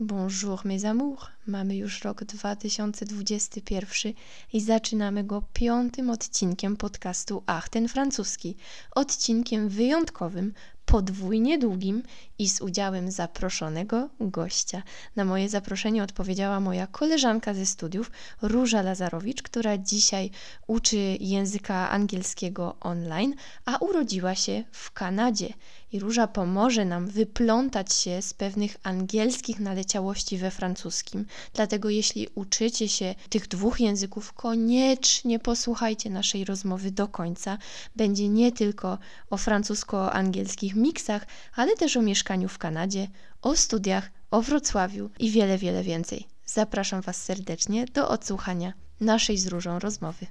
Bonjour mes amours. Mamy już rok 2021 i zaczynamy go piątym odcinkiem podcastu Ach, ten francuski. Odcinkiem wyjątkowym, podwójnie długim i z udziałem zaproszonego gościa. Na moje zaproszenie odpowiedziała moja koleżanka ze studiów, Róża Lazarowicz, która dzisiaj uczy języka angielskiego online, a urodziła się w Kanadzie. I Róża pomoże nam wyplątać się z pewnych angielskich naleciałości we francuskim. Dlatego jeśli uczycie się tych dwóch języków, koniecznie posłuchajcie naszej rozmowy do końca. Będzie nie tylko o francusko-angielskich miksach, ale też o mieszkaniu w Kanadzie, o studiach, o Wrocławiu i wiele, wiele więcej. Zapraszam Was serdecznie do odsłuchania naszej z Różą rozmowy.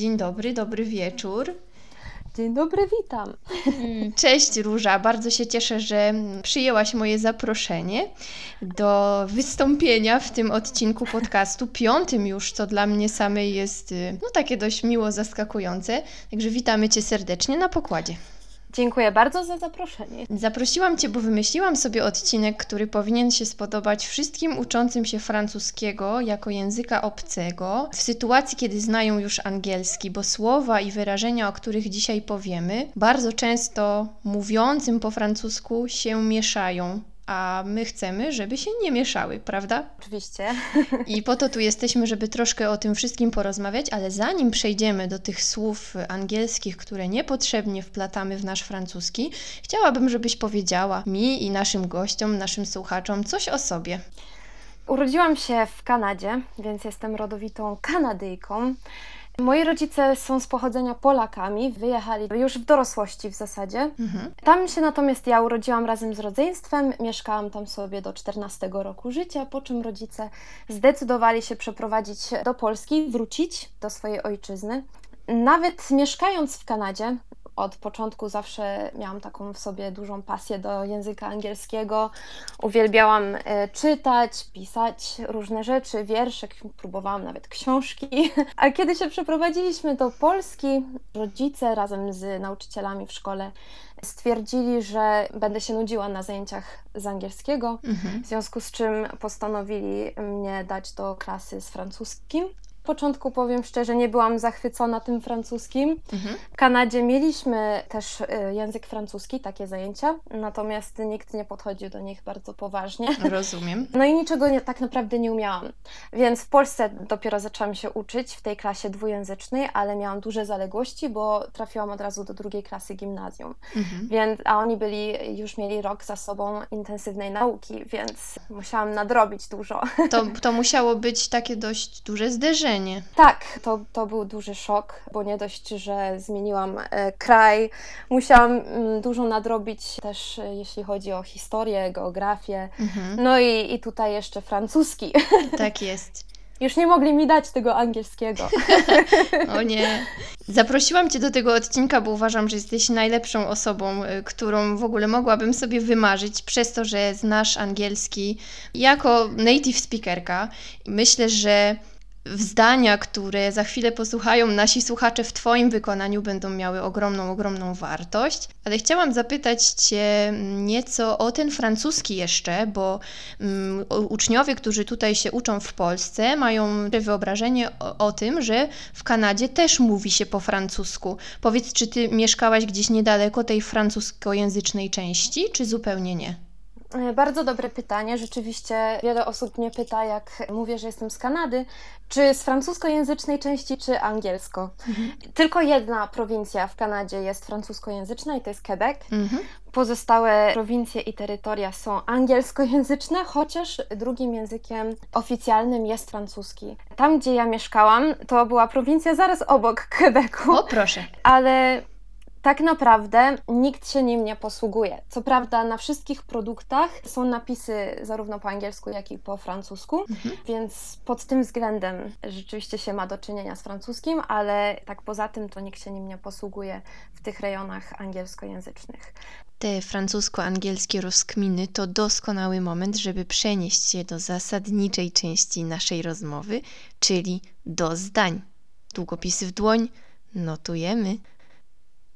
Dzień dobry, dobry wieczór. Dzień dobry, witam. Mm, cześć Róża, bardzo się cieszę, że przyjęłaś moje zaproszenie do wystąpienia w tym odcinku podcastu, piątym już, co dla mnie samej jest y, no takie dość miło zaskakujące. Także witamy Cię serdecznie na pokładzie. Dziękuję bardzo za zaproszenie. Zaprosiłam Cię, bo wymyśliłam sobie odcinek, który powinien się spodobać wszystkim uczącym się francuskiego jako języka obcego, w sytuacji, kiedy znają już angielski, bo słowa i wyrażenia, o których dzisiaj powiemy, bardzo często mówiącym po francusku się mieszają a my chcemy, żeby się nie mieszały, prawda? Oczywiście. I po to tu jesteśmy, żeby troszkę o tym wszystkim porozmawiać, ale zanim przejdziemy do tych słów angielskich, które niepotrzebnie wplatamy w nasz francuski, chciałabym, żebyś powiedziała mi i naszym gościom, naszym słuchaczom coś o sobie. Urodziłam się w Kanadzie, więc jestem rodowitą Kanadyjką. Moi rodzice są z pochodzenia Polakami, wyjechali już w dorosłości w zasadzie. Mhm. Tam się natomiast ja urodziłam razem z rodzeństwem, mieszkałam tam sobie do 14 roku życia, po czym rodzice zdecydowali się przeprowadzić do Polski, wrócić do swojej ojczyzny. Nawet mieszkając w Kanadzie, od początku zawsze miałam taką w sobie dużą pasję do języka angielskiego. Uwielbiałam e, czytać, pisać różne rzeczy, wiersze, próbowałam nawet książki. A kiedy się przeprowadziliśmy do Polski, rodzice razem z nauczycielami w szkole stwierdzili, że będę się nudziła na zajęciach z angielskiego, mhm. w związku z czym postanowili mnie dać do klasy z francuskim początku powiem szczerze, nie byłam zachwycona tym francuskim. Mhm. W Kanadzie mieliśmy też y, język francuski, takie zajęcia, natomiast nikt nie podchodził do nich bardzo poważnie. Rozumiem. No i niczego nie, tak naprawdę nie umiałam. Więc w Polsce dopiero zaczęłam się uczyć w tej klasie dwujęzycznej, ale miałam duże zaległości, bo trafiłam od razu do drugiej klasy gimnazjum. Mhm. Więc, a oni byli, już mieli rok za sobą intensywnej nauki, więc musiałam nadrobić dużo. To, to musiało być takie dość duże zderzenie tak, to, to był duży szok, bo nie dość, że zmieniłam e, kraj, musiałam mm, dużo nadrobić też e, jeśli chodzi o historię, geografię, mhm. no i, i tutaj jeszcze francuski. Tak jest. Już nie mogli mi dać tego angielskiego. o nie. Zaprosiłam Cię do tego odcinka, bo uważam, że jesteś najlepszą osobą, e, którą w ogóle mogłabym sobie wymarzyć, przez to, że znasz angielski jako native speakerka. Myślę, że zdania, które za chwilę posłuchają nasi słuchacze w Twoim wykonaniu, będą miały ogromną, ogromną wartość. Ale chciałam zapytać Cię nieco o ten francuski jeszcze, bo um, uczniowie, którzy tutaj się uczą w Polsce, mają wyobrażenie o, o tym, że w Kanadzie też mówi się po francusku. Powiedz, czy Ty mieszkałaś gdzieś niedaleko tej francuskojęzycznej części, czy zupełnie nie? E, bardzo dobre pytanie. Rzeczywiście wiele osób mnie pyta, jak mówię, że jestem z Kanady, czy z francuskojęzycznej części, czy angielsko. Mhm. Tylko jedna prowincja w Kanadzie jest francuskojęzyczna i to jest Quebec. Mhm. Pozostałe prowincje i terytoria są angielskojęzyczne, chociaż drugim językiem oficjalnym jest francuski. Tam, gdzie ja mieszkałam, to była prowincja zaraz obok Quebecu. O, proszę. Ale tak naprawdę nikt się nim nie posługuje. Co prawda, na wszystkich produktach są napisy zarówno po angielsku, jak i po francusku, mhm. więc pod tym względem rzeczywiście się ma do czynienia z francuskim, ale tak poza tym to nikt się nim nie posługuje w tych rejonach angielskojęzycznych. Te francusko-angielskie rozkminy to doskonały moment, żeby przenieść się do zasadniczej części naszej rozmowy, czyli do zdań. Długopisy w dłoń, notujemy.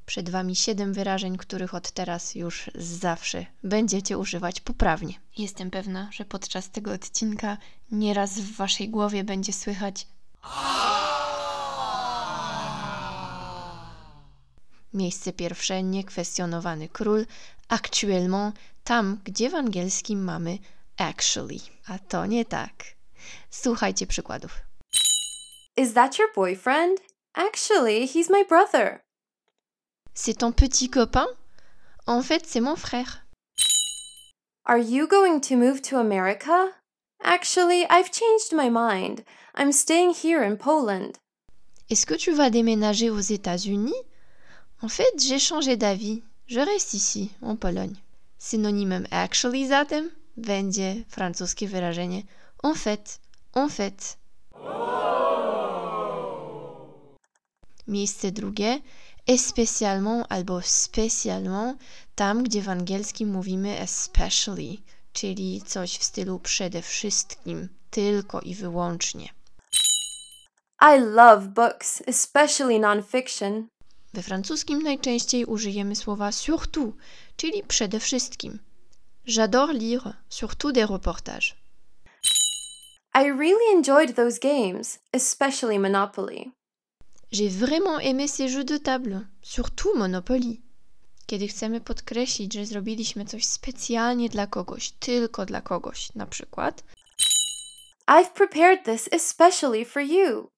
Przed Wami siedem wyrażeń, których od teraz już zawsze będziecie używać poprawnie. Jestem pewna, że podczas tego odcinka nieraz w Waszej głowie będzie słychać Miejsce pierwsze, niekwestionowany król, actuellement, tam, gdzie w angielskim mamy actually. A to nie tak. Słuchajcie przykładów. Is that your boyfriend? Actually, he's my brother. C'est ton petit copain En fait, c'est mon frère. Are you going to move to America? Actually, I've changed my mind. I'm staying here in Poland. Est-ce que tu vas déménager aux États-Unis? En fait, j'ai changé d'avis. Je reste ici, en Pologne. Synonimem actually zatem będzie francuskie wyrażenie en fait, en fait. Miejsce drugie, especialement albo specjalement, tam gdzie w angielskim mówimy especially, czyli coś w stylu przede wszystkim, tylko i wyłącznie. I love books, especially nonfiction. We francuskim najczęściej użyjemy słowa surtout, czyli przede wszystkim. J'adore lire, surtout des reportages. I really enjoyed those games, especially Monopoly. J'ai vraiment aimé ces jeux de table, surtout Monopoly. Kiedy chcemy podkreślić, że zrobiliśmy coś specjalnie dla kogoś, tylko dla kogoś, na przykład, I've prepared this especially for you.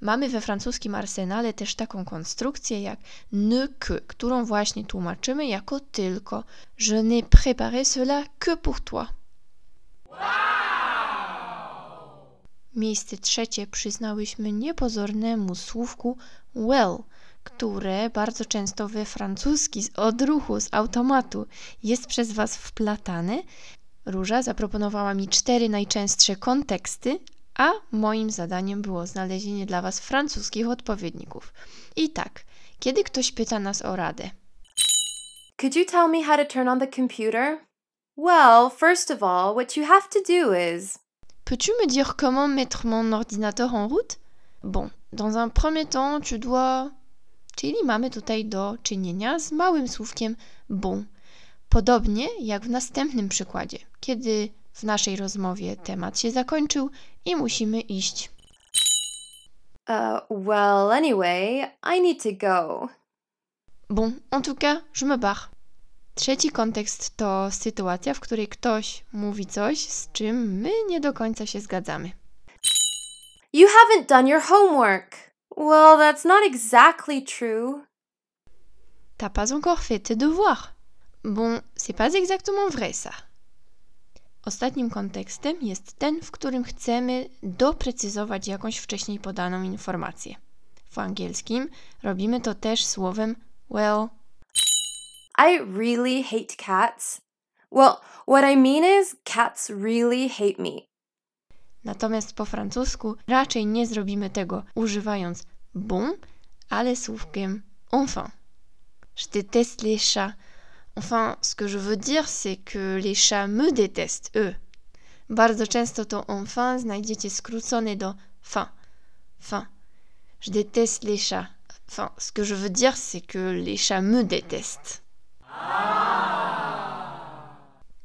mamy we francuskim arsenale też taką konstrukcję jak ne que, którą właśnie tłumaczymy jako tylko. Je n'ai préparé cela que pour toi. Miejsce trzecie przyznałyśmy niepozornemu słówku well, które bardzo często we francuski z odruchu, z automatu jest przez Was wplatane. Róża zaproponowała mi cztery najczęstsze konteksty, a moim zadaniem było znalezienie dla Was francuskich odpowiedników. I tak, kiedy ktoś pyta nas o radę, Could you tell me how to turn on the computer? Well, first of all, what you have to do is. Peux-tu me dire comment mettre mon ordinateur en route Bon, dans un premier temps, tu dois. Czyli mamy tutaj do czynienia z małym słówkiem bon. Podobnie jak w następnym przykładzie, kiedy w naszej rozmowie temat się zakończył i musimy iść. Uh, well, anyway, I need to go. Bon, en tout cas, je me barre. Trzeci kontekst to sytuacja, w której ktoś mówi coś, z czym my nie do końca się zgadzamy. You haven't done your homework. Well, that's not exactly true. T'as pas encore fait tes devoirs. Bon, c'est pas exactement vrai ça. Ostatnim kontekstem jest ten, w którym chcemy doprecyzować jakąś wcześniej podaną informację. W angielskim robimy to też słowem well. I really hate cats. Well, what I mean is, cats really hate me. Natomiast po francusku raczej nie zrobimy tego używając bon, ale słówkiem enfin. Je déteste les chats. Enfin, ce que je veux dire, c'est que les chats me détestent, eux. Bardzo często to enfin znajdziecie skrócone do fin. Fin. Je déteste les chats. Enfin, ce que je veux dire, c'est que les chats me détestent.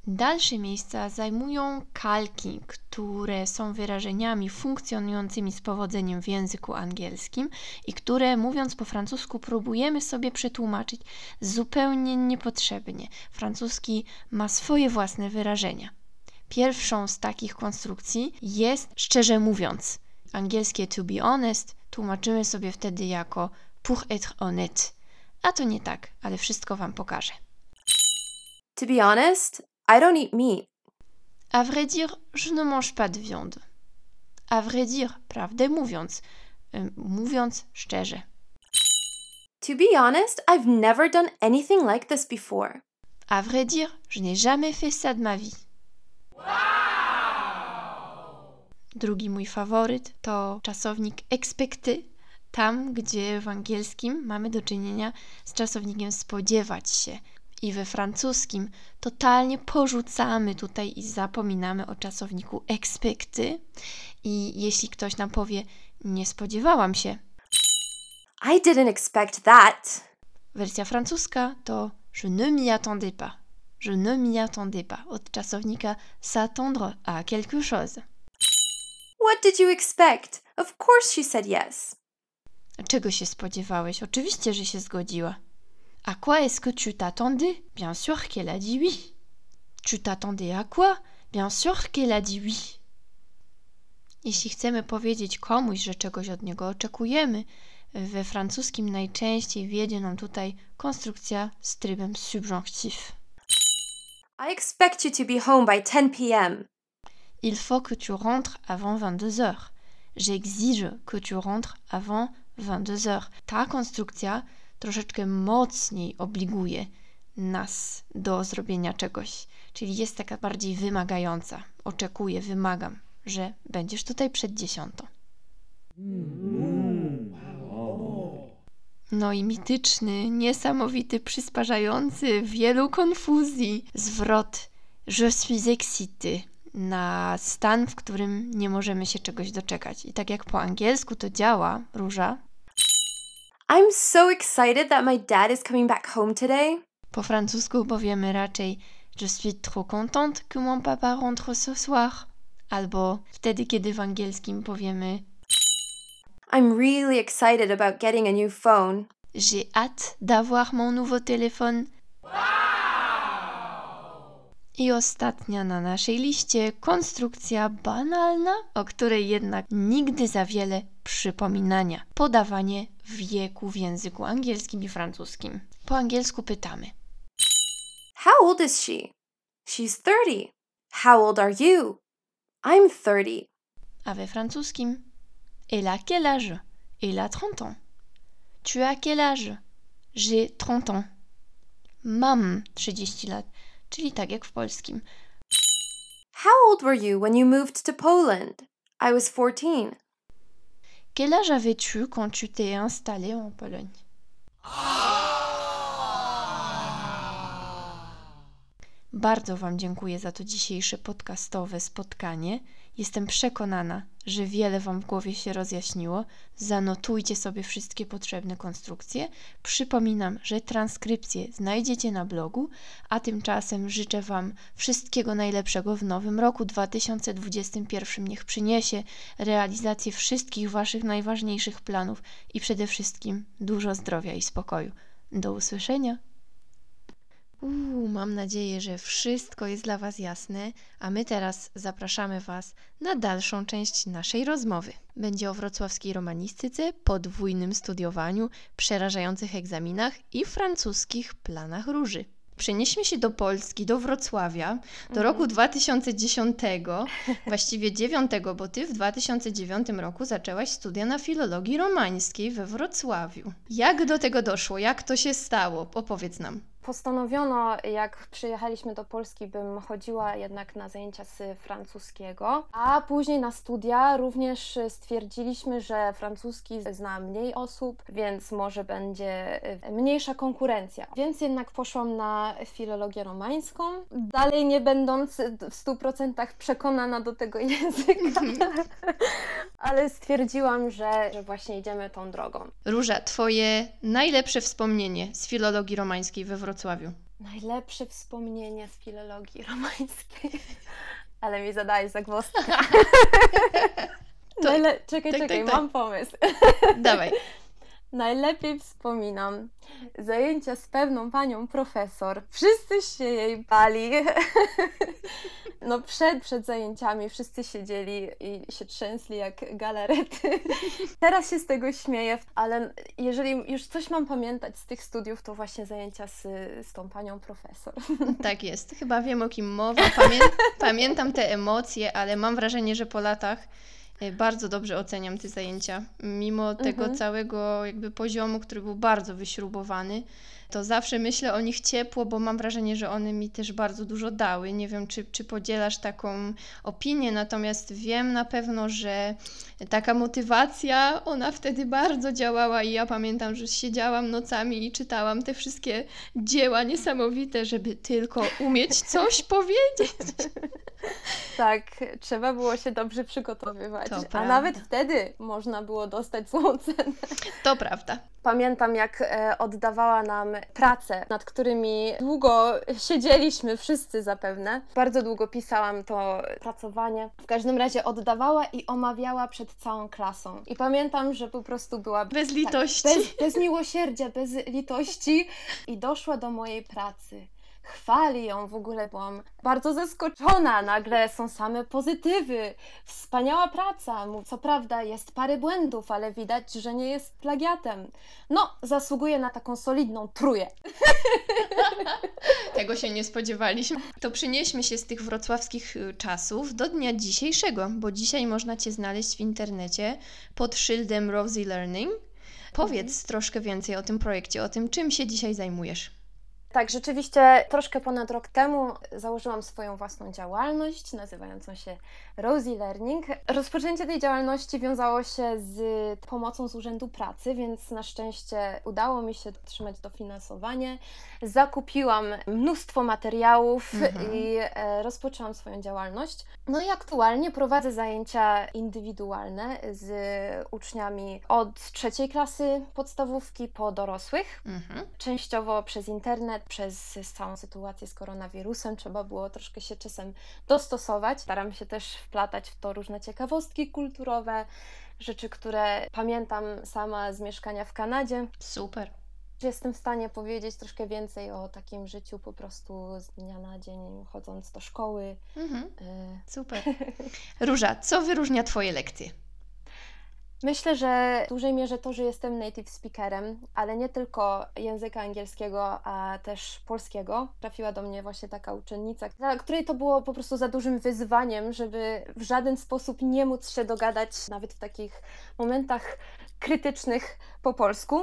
Dalsze miejsca zajmują kalki, które są wyrażeniami funkcjonującymi z powodzeniem w języku angielskim i które, mówiąc po francusku, próbujemy sobie przetłumaczyć zupełnie niepotrzebnie. Francuski ma swoje własne wyrażenia. Pierwszą z takich konstrukcji jest szczerze mówiąc. Angielskie to be honest tłumaczymy sobie wtedy jako pour être honnête. A to nie tak, ale wszystko Wam pokażę. To be honest, I don't eat meat. À vrai dire, je ne mange pas de viande. À vrai dire, prawdę mówiąc, y, mówiąc szczerze. To be honest, I've never done anything like this before. À vrai dire, je n'ai jamais fait ça de ma vie. Drugi mój faworyt to czasownik expecty, tam gdzie w angielskim mamy do czynienia z czasownikiem spodziewać się. I we francuskim totalnie porzucamy tutaj i zapominamy o czasowniku expecty. I jeśli ktoś nam powie, nie spodziewałam się, I didn't expect that. Wersja francuska to Je ne m'y attendais pas. Je ne m'y attendais pas. Od czasownika s'attendre à quelque chose. What did you expect? Of course she said yes. Czego się spodziewałeś? Oczywiście, że się zgodziła. À quoi est-ce que tu t'attendais? Bien sûr qu'elle a dit oui. Tu t'attendais à quoi? Bien sûr qu'elle a dit oui. Jeśli chcemy powiedzieć komuś, że czegoś od niego oczekujemy, we francuskim najczęściej wiedzie nam tutaj konstrukcja z trybem subjonctif. I expect you to be home by 10 p.m. Il faut que tu rentres avant 22 heures. J'exige que tu rentres avant 22 heures. Ta konstrukcja troszeczkę mocniej obliguje nas do zrobienia czegoś, czyli jest taka bardziej wymagająca. Oczekuję, wymagam, że będziesz tutaj przed dziesiątą. No i mityczny, niesamowity, przysparzający, wielu konfuzji zwrot Je suis excité na stan, w którym nie możemy się czegoś doczekać. I tak jak po angielsku to działa, Róża, I'm so excited that my dad is coming back home today. po francusku powiemy raczej Je suis trop contente que mon papa rentre ce soir. Albo wtedy, kiedy w angielskim powiemy I'm really excited about getting a new phone. J'ai hâte d'avoir mon nouveau téléphone. I ostatnia na naszej liście konstrukcja banalna, o której jednak nigdy za wiele przypominania. Podawanie wieku w języku angielskim i francuskim. Po angielsku pytamy: How old is she? She's 30. How old are you? I'm 30. a we francuskim Elle a quel âge Elle a 30 ans. Tu as quel âge J'ai 30 ans. Mam 30 lat, czyli tak jak w polskim. How old were you when you moved to Poland? I was 14. Quel âge avais-tu quand tu t'es installé en Pologne Bardzo Wam dziękuję za to dzisiejsze podcastowe spotkanie. Jestem przekonana, że wiele Wam w głowie się rozjaśniło. Zanotujcie sobie wszystkie potrzebne konstrukcje. Przypominam, że transkrypcje znajdziecie na blogu, a tymczasem życzę Wam wszystkiego najlepszego w nowym roku 2021. Niech przyniesie realizację wszystkich Waszych najważniejszych planów i przede wszystkim dużo zdrowia i spokoju. Do usłyszenia! Uuu, mam nadzieję, że wszystko jest dla Was jasne, a my teraz zapraszamy Was na dalszą część naszej rozmowy. Będzie o wrocławskiej romanistyce, podwójnym studiowaniu, przerażających egzaminach i francuskich planach róży. Przenieśmy się do Polski, do Wrocławia, do roku 2010, właściwie 9, bo Ty w 2009 roku zaczęłaś studia na filologii romańskiej we Wrocławiu. Jak do tego doszło? Jak to się stało? Opowiedz nam. Postanowiono, jak przyjechaliśmy do Polski, bym chodziła jednak na zajęcia z francuskiego, a później na studia również stwierdziliśmy, że francuski zna mniej osób, więc może będzie mniejsza konkurencja. Więc jednak poszłam na filologię romańską, dalej nie będąc w 100% przekonana do tego języka, ale stwierdziłam, że, że właśnie idziemy tą drogą. Róża, Twoje najlepsze wspomnienie z filologii romańskiej we Wrocławiu? Najlepsze wspomnienie z filologii romańskiej. Ale mi zadałeś zagwozdkę. To- Najle- czekaj, tak, czekaj, tak, tak. mam pomysł. Dawaj. Najlepiej wspominam zajęcia z pewną panią profesor. Wszyscy się jej bali. No przed, przed zajęciami wszyscy siedzieli i się trzęsli jak galarety. Teraz się z tego śmieję, ale jeżeli już coś mam pamiętać z tych studiów, to właśnie zajęcia z, z tą panią profesor. Tak jest. Chyba wiem o kim mowa. Pamię- pamiętam te emocje, ale mam wrażenie, że po latach bardzo dobrze oceniam te zajęcia. Mimo tego Mhm. całego jakby poziomu, który był bardzo wyśrubowany, to zawsze myślę o nich ciepło, bo mam wrażenie, że one mi też bardzo dużo dały. Nie wiem, czy, czy podzielasz taką opinię, natomiast wiem na pewno, że taka motywacja, ona wtedy bardzo działała i ja pamiętam, że siedziałam nocami i czytałam te wszystkie dzieła niesamowite, żeby tylko umieć coś powiedzieć. Tak, trzeba było się dobrze przygotowywać. To A prawda. nawet wtedy można było dostać złą cenę. To prawda. Pamiętam, jak e, oddawała nam prace, nad którymi długo siedzieliśmy, wszyscy zapewne. Bardzo długo pisałam to pracowanie. W każdym razie oddawała i omawiała przed całą klasą. I pamiętam, że po prostu była Bez tak, litości. bez, bez miłosierdzia, bez litości i doszła do mojej pracy. Chwali ją, w ogóle byłam bardzo zaskoczona. Nagle są same pozytywy. Wspaniała praca. Co prawda jest parę błędów, ale widać, że nie jest plagiatem. No, zasługuje na taką solidną tróję. Tego się nie spodziewaliśmy. To przenieśmy się z tych wrocławskich y, czasów do dnia dzisiejszego, bo dzisiaj można Cię znaleźć w internecie pod szyldem Rosie Learning. Powiedz troszkę więcej o tym projekcie, o tym, czym się dzisiaj zajmujesz. Tak, rzeczywiście troszkę ponad rok temu założyłam swoją własną działalność nazywającą się Rosie Learning. Rozpoczęcie tej działalności wiązało się z pomocą z Urzędu Pracy, więc na szczęście udało mi się otrzymać dofinansowanie. Zakupiłam mnóstwo materiałów Mhm. i e, rozpoczęłam swoją działalność. No i aktualnie prowadzę zajęcia indywidualne z uczniami od trzeciej klasy podstawówki po dorosłych Mhm. częściowo przez internet, przez całą sytuację z koronawirusem. Trzeba było troszkę się czasem dostosować. Staram się też wplatać w to różne ciekawostki kulturowe, rzeczy, które pamiętam sama z mieszkania w Kanadzie. Super. Jestem w stanie powiedzieć troszkę więcej o takim życiu po prostu z dnia na dzień, chodząc do szkoły. Mhm. Y, Super. Róża, co wyróżnia Twoje lekcje? Myślę, że w dużej mierze to, że jestem native speakerem, ale nie tylko języka angielskiego, a też polskiego. Trafiła do mnie właśnie taka uczennica, dla której to było po prostu za dużym wyzwaniem, żeby w żaden sposób nie móc się dogadać, nawet w takich momentach krytycznych po polsku.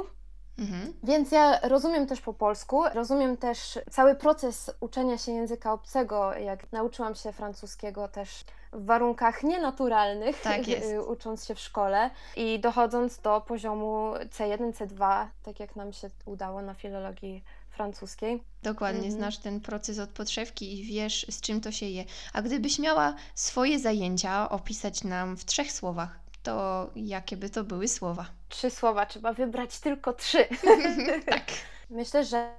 Mhm. Więc ja rozumiem też po polsku, rozumiem też cały proces uczenia się języka obcego, jak nauczyłam się francuskiego też w warunkach nienaturalnych, Tak jest. y, ucząc się w szkole i dochodząc do poziomu C1, C2, tak jak nam się udało na filologii francuskiej. Dokładnie, Mhm. znasz ten proces od podszewki i wiesz, z czym to się je. A gdybyś miała swoje zajęcia opisać nam w trzech słowach, to jakie by to były słowa? Trzy słowa, trzeba wybrać tylko trzy. tak. Myślę, że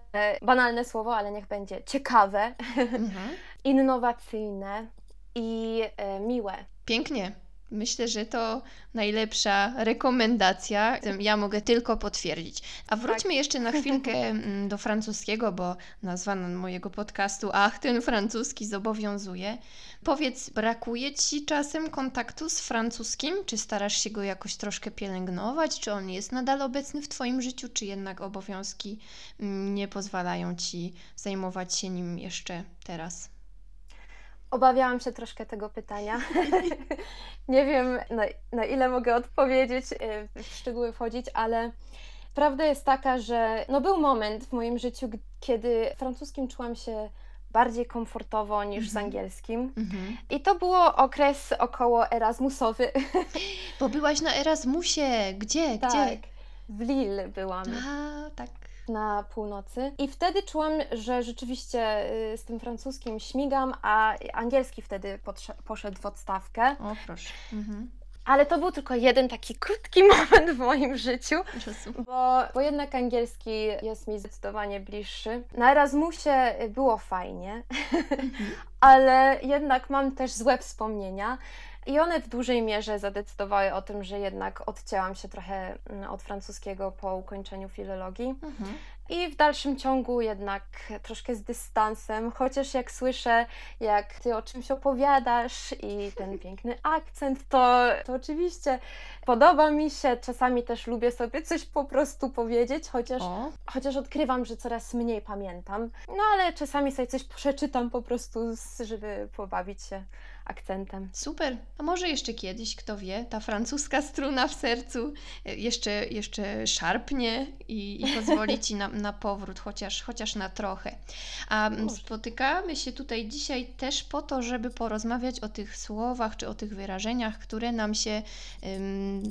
banalne słowo, ale niech będzie ciekawe, Mhm. innowacyjne i e, miłe. Pięknie. Myślę, że to najlepsza rekomendacja. Ja mogę tylko potwierdzić. A wróćmy jeszcze na chwilkę mm, do francuskiego, bo nazwa mojego podcastu Ach, ten francuski zobowiązuje. Powiedz, brakuje ci czasem kontaktu z francuskim? Czy starasz się go jakoś troszkę pielęgnować? Czy on jest nadal obecny w Twoim życiu, czy jednak obowiązki mm, nie pozwalają ci zajmować się nim jeszcze teraz? Obawiałam się troszkę tego pytania. Nie wiem, na, na ile mogę odpowiedzieć, y, w szczegóły wchodzić, ale prawda jest taka, że no był moment w moim życiu, kiedy francuskim czułam się bardziej komfortowo niż z Mhm. angielskim. Mhm. I to było okres około Erasmusowy. Bo byłaś na Erasmusie. Gdzie? tak, Gdzie? w Lille byłam. A, tak. Na północy. I wtedy czułam, że rzeczywiście y, z tym francuskim śmigam, a angielski wtedy poszedł w odstawkę. O, proszę. Mhm. Ale to był tylko jeden taki krótki moment w moim życiu, bo, bo jednak angielski jest mi zdecydowanie bliższy. Na Erasmusie było fajnie, ale jednak mam też złe wspomnienia. I one w dużej mierze zadecydowały o tym, że jednak odcięłam się trochę mm, od francuskiego po ukończeniu filologii. Mhm. I w dalszym ciągu jednak troszkę z dystansem, chociaż jak słyszę, jak ty o czymś opowiadasz i ten piękny akcent, to, to oczywiście podoba mi się. Czasami też lubię sobie coś po prostu powiedzieć, chociaż, O, chociaż odkrywam, że coraz mniej pamiętam. No ale czasami sobie coś przeczytam po prostu, żeby pobawić się akcentem. super. A może jeszcze kiedyś, kto wie, ta francuska struna w sercu e, jeszcze, jeszcze szarpnie i, i pozwoli ci na, na powrót, chociaż, chociaż na trochę. A spotykamy się tutaj dzisiaj też po to, żeby porozmawiać o tych słowach czy o tych wyrażeniach, które nam się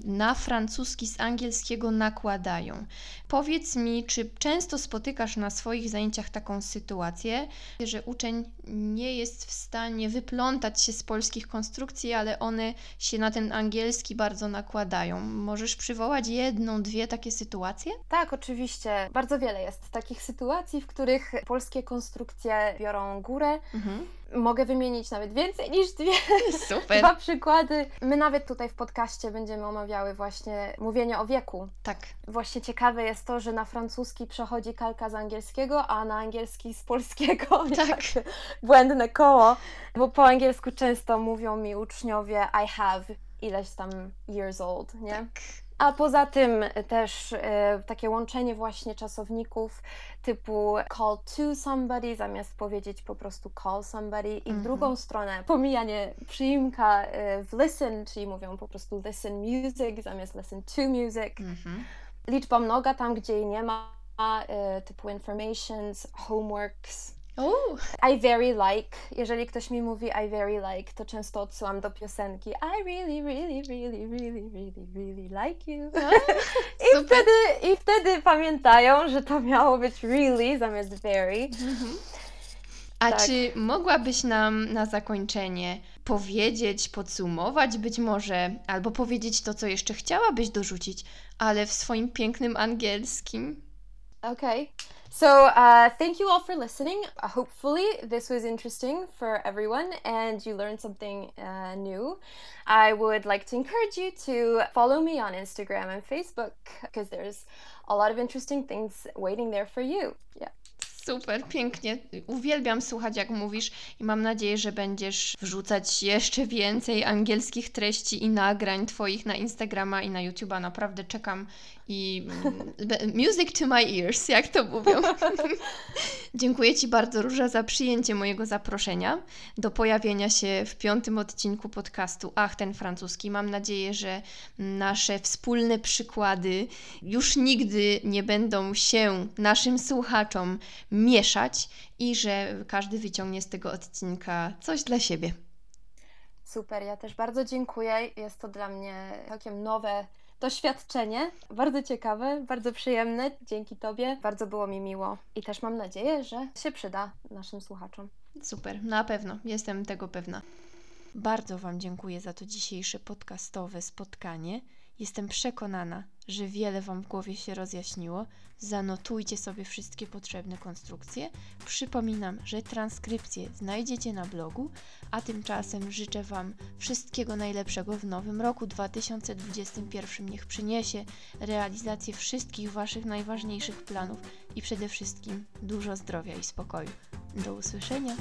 na francuski z angielskiego nakładają. Powiedz mi, czy często spotykasz na swoich zajęciach taką sytuację, że uczeń nie jest w stanie wyplątać się z polskich konstrukcji, ale one się na ten angielski bardzo nakładają. Możesz przywołać jedną, dwie takie sytuacje? Tak, oczywiście. Bardzo wiele jest takich sytuacji, w których polskie konstrukcje biorą górę. Mhm. Mogę wymienić nawet więcej niż dwie. Super. Dwa przykłady. My nawet tutaj w podcaście będziemy omawiały właśnie mówienie o wieku. Tak. Właśnie ciekawe jest to, że na francuski przechodzi kalka z angielskiego, a na angielski z polskiego. Tak. Błędne koło, bo po angielsku często mówią mi uczniowie I have ileś tam years old, nie? Tak. A poza tym też e, takie łączenie właśnie czasowników typu call to somebody zamiast powiedzieć po prostu call somebody i w Mhm. drugą stronę pomijanie przyimka e, w listen, czyli mówią po prostu listen music zamiast listen to music. Mhm. Liczba mnoga tam, gdzie jej nie ma, e, typu informations, homeworks. O, I very like. Jeżeli ktoś mi mówi I very like, to często odsyłam do piosenki I really, really, really, really, really, really like you. I super. wtedy, I wtedy pamiętają, że to miało być really zamiast very. A Tak. czy mogłabyś nam na zakończenie powiedzieć, podsumować być może, albo powiedzieć to, co jeszcze chciałabyś dorzucić, ale w swoim pięknym angielskim? Okay. So, uh, thank you all for listening. Uh, hopefully, this was interesting for everyone and you learned something uh, new. I would like to encourage you to follow me on Instagram and Facebook because there's a lot of interesting things waiting there for you. Yeah. Super, pięknie. Uwielbiam słuchać, jak mówisz, i mam nadzieję, że będziesz wrzucać jeszcze więcej angielskich treści i nagrań Twoich na Instagrama i na YouTube'a. Naprawdę czekam i mm, music to my ears, jak to mówią. Dziękuję Ci bardzo, Róża, za przyjęcie mojego zaproszenia do pojawienia się w piątym odcinku podcastu Ach, ten francuski. Mam nadzieję, że nasze wspólne przykłady już nigdy nie będą się naszym słuchaczom mieszać i że każdy wyciągnie z tego odcinka coś dla siebie. Super, ja też bardzo dziękuję. Jest to dla mnie całkiem nowe doświadczenie. Bardzo ciekawe, bardzo przyjemne. Dzięki Tobie. Bardzo było mi miło i też mam nadzieję, że się przyda naszym słuchaczom. Super, na pewno, jestem tego pewna. Bardzo Wam dziękuję za to dzisiejsze podcastowe spotkanie. Jestem przekonana, że wiele Wam w głowie się rozjaśniło. Zanotujcie sobie wszystkie potrzebne konstrukcje. Przypominam, że transkrypcje znajdziecie na blogu, a tymczasem życzę Wam wszystkiego najlepszego w nowym roku 2021. Niech przyniesie realizację wszystkich Waszych najważniejszych planów i przede wszystkim dużo zdrowia i spokoju. Do usłyszenia!